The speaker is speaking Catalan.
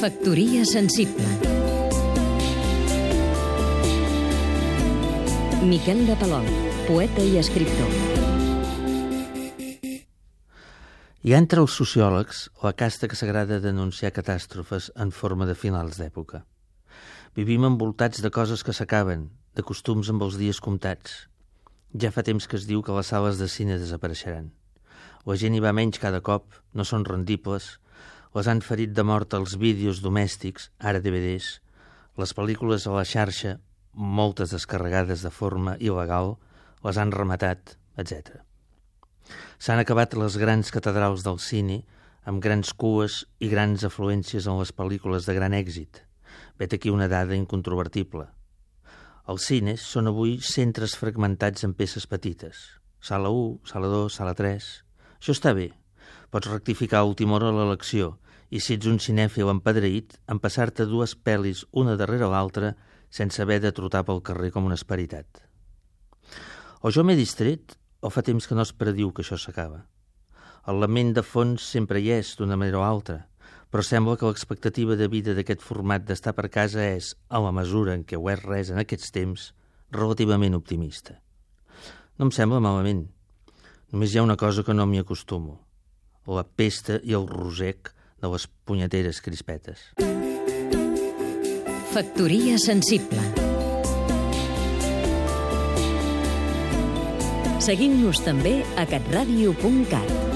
Factoria sensible Miquel de Palol, poeta i escriptor ha entre els sociòlegs la casta que s'agrada denunciar catàstrofes en forma de finals d'època. Vivim envoltats de coses que s'acaben, de costums amb els dies comptats. Ja fa temps que es diu que les sales de cine desapareixeran. La gent hi va menys cada cop, no són rendibles, les han ferit de mort els vídeos domèstics, ara DVDs, les pel·lícules a la xarxa, moltes descarregades de forma il·legal, les han rematat, etc. S'han acabat les grans catedrals del cine, amb grans cues i grans afluències en les pel·lícules de gran èxit. Vet aquí una dada incontrovertible. Els cines són avui centres fragmentats en peces petites. Sala 1, sala 2, sala 3... Això està bé. Pots rectificar a última hora l'elecció i si ets un cinèfil empadreït, empassar-te dues pel·lis una darrere l'altra sense haver de trotar pel carrer com un esperitat. O jo m'he distret o fa temps que no es prediu que això s'acaba. El lament de fons sempre hi és, d'una manera o altra, però sembla que l'expectativa de vida d'aquest format d'estar per casa és, a la mesura en què ho és res en aquests temps, relativament optimista. No em sembla malament, Només hi ha una cosa que no m'hi acostumo. La pesta i el rosec de les punyeteres crispetes. Factoria sensible Seguim-nos també a catradio.cat